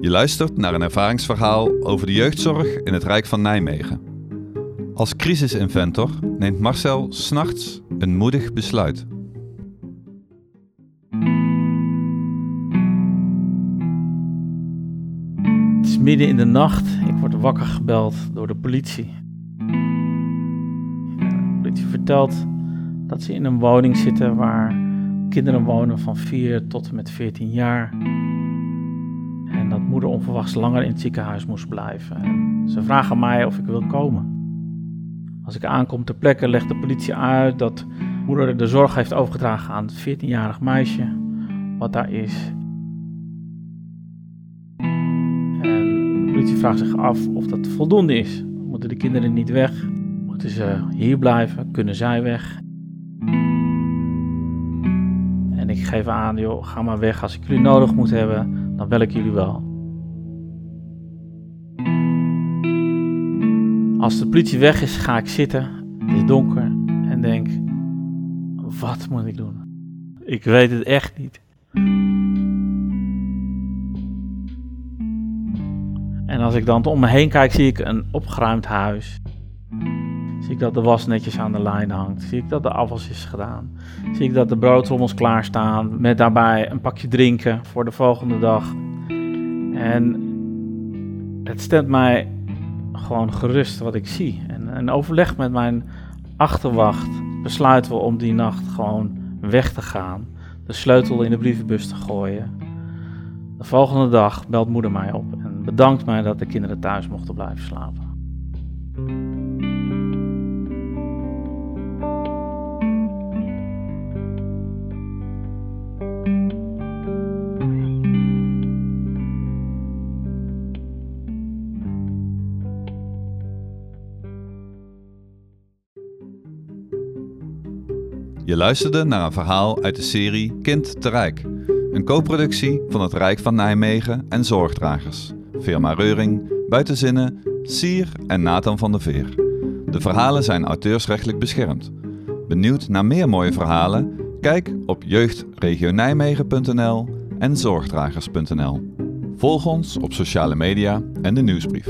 Je luistert naar een ervaringsverhaal over de jeugdzorg in het Rijk van Nijmegen. Als crisisinventor neemt Marcel s'nachts een moedig besluit. Het is midden in de nacht. Ik word wakker gebeld door de politie. De politie vertelt dat ze in een woning zitten waar kinderen wonen van 4 tot en met 14 jaar. Moeder onverwachts langer in het ziekenhuis moest blijven. En ze vragen mij of ik wil komen. Als ik aankom ter plekke legt de politie uit dat moeder de zorg heeft overgedragen aan het 14-jarig meisje wat daar is. De politie vraagt zich af of dat voldoende is. Moeten de kinderen niet weg? Moeten ze hier blijven? Kunnen zij weg? En ik geef aan, joh, ga maar weg. Als ik jullie nodig moet hebben, dan bel ik jullie wel. Als de politie weg is, ga ik zitten. Het is donker en denk: wat moet ik doen? Ik weet het echt niet. En als ik dan om me heen kijk, zie ik een opgeruimd huis. Zie ik dat de was netjes aan de lijn hangt. Zie ik dat de afwas is gedaan. Zie ik dat de broodtrommels klaarstaan. Met daarbij een pakje drinken voor de volgende dag. En het stemt mij gewoon gerust wat ik zie. En, en overleg met mijn achterwacht besluiten we om die nacht gewoon weg te gaan. De sleutel in de brievenbus te gooien. De volgende dag belt moeder mij op en bedankt mij dat de kinderen thuis mochten blijven slapen. Je luisterde naar een verhaal uit de serie Kind te Rijk. Een co-productie van het Rijk van Nijmegen en Zorgdragers. Firma Reuring, Buitenzinnen, Sier en Nathan van der Veer. De verhalen zijn auteursrechtelijk beschermd. Benieuwd naar meer mooie verhalen? Kijk op jeugdregionijmegen.nl en zorgdragers.nl. Volg ons op sociale media en de nieuwsbrief.